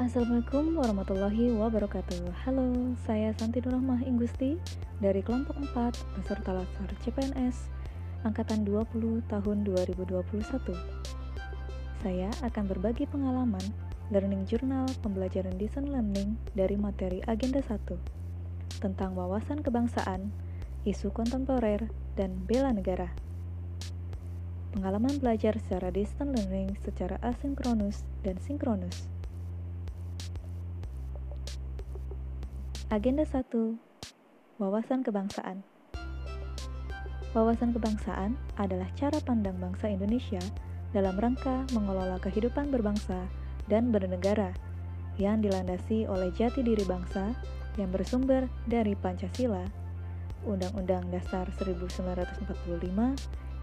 Assalamualaikum warahmatullahi wabarakatuh Halo, saya Santi Nurahmah Inggusti dari kelompok 4 peserta latsar CPNS Angkatan 20 tahun 2021 Saya akan berbagi pengalaman Learning Journal Pembelajaran Desain Learning dari materi Agenda 1 tentang wawasan kebangsaan, isu kontemporer, dan bela negara. Pengalaman belajar secara distant learning secara asinkronus dan sinkronus. Agenda 1. Wawasan kebangsaan. Wawasan kebangsaan adalah cara pandang bangsa Indonesia dalam rangka mengelola kehidupan berbangsa dan bernegara yang dilandasi oleh jati diri bangsa yang bersumber dari Pancasila, Undang-Undang Dasar 1945,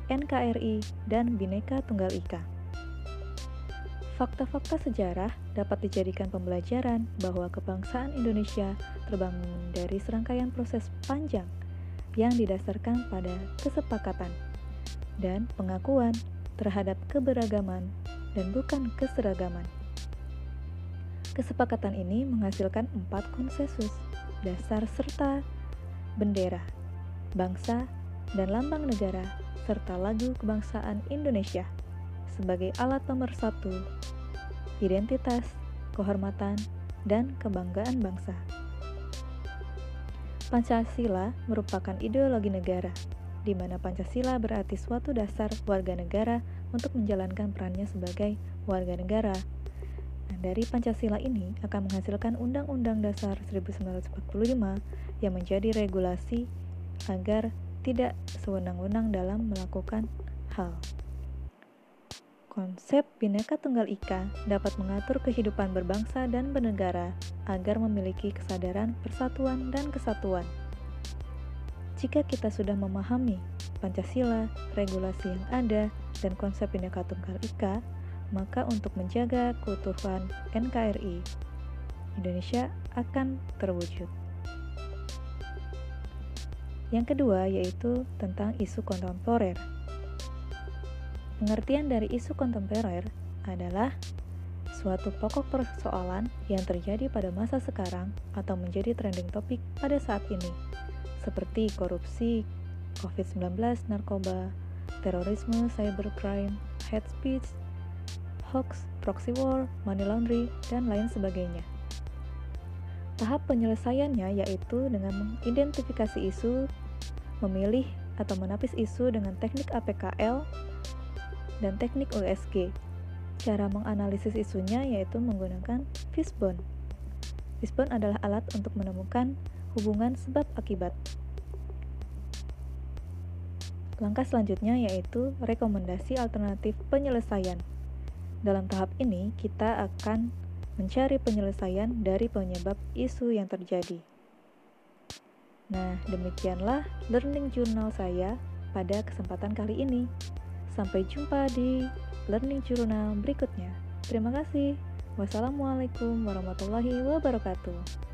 NKRI, dan Bhinneka Tunggal Ika. Fakta-fakta sejarah dapat dijadikan pembelajaran bahwa kebangsaan Indonesia terbangun dari serangkaian proses panjang yang didasarkan pada kesepakatan dan pengakuan terhadap keberagaman dan bukan keseragaman. Kesepakatan ini menghasilkan empat konsensus dasar serta bendera, bangsa, dan lambang negara serta lagu kebangsaan Indonesia sebagai alat pemersatu identitas, kehormatan, dan kebanggaan bangsa. Pancasila merupakan ideologi negara, di mana Pancasila berarti suatu dasar warga negara untuk menjalankan perannya sebagai warga negara. Nah, dari Pancasila ini akan menghasilkan Undang-Undang Dasar 1945 yang menjadi regulasi agar tidak sewenang-wenang dalam melakukan hal. Konsep Bhinneka Tunggal Ika dapat mengatur kehidupan berbangsa dan bernegara agar memiliki kesadaran persatuan dan kesatuan. Jika kita sudah memahami Pancasila, regulasi yang ada, dan konsep Bhinneka Tunggal Ika, maka untuk menjaga keutuhan NKRI, Indonesia akan terwujud. Yang kedua yaitu tentang isu kontemporer. Pengertian dari isu kontemporer adalah suatu pokok persoalan yang terjadi pada masa sekarang atau menjadi trending topik pada saat ini, seperti korupsi, COVID-19, narkoba, terorisme, cybercrime, hate speech, hoax, proxy war, money laundry, dan lain sebagainya. Tahap penyelesaiannya yaitu dengan mengidentifikasi isu, memilih atau menapis isu dengan teknik APKL dan teknik USG. Cara menganalisis isunya yaitu menggunakan fishbone. Fishbone adalah alat untuk menemukan hubungan sebab akibat. Langkah selanjutnya yaitu rekomendasi alternatif penyelesaian. Dalam tahap ini, kita akan mencari penyelesaian dari penyebab isu yang terjadi. Nah, demikianlah learning journal saya pada kesempatan kali ini. Sampai jumpa di learning journal berikutnya. Terima kasih. Wassalamualaikum warahmatullahi wabarakatuh.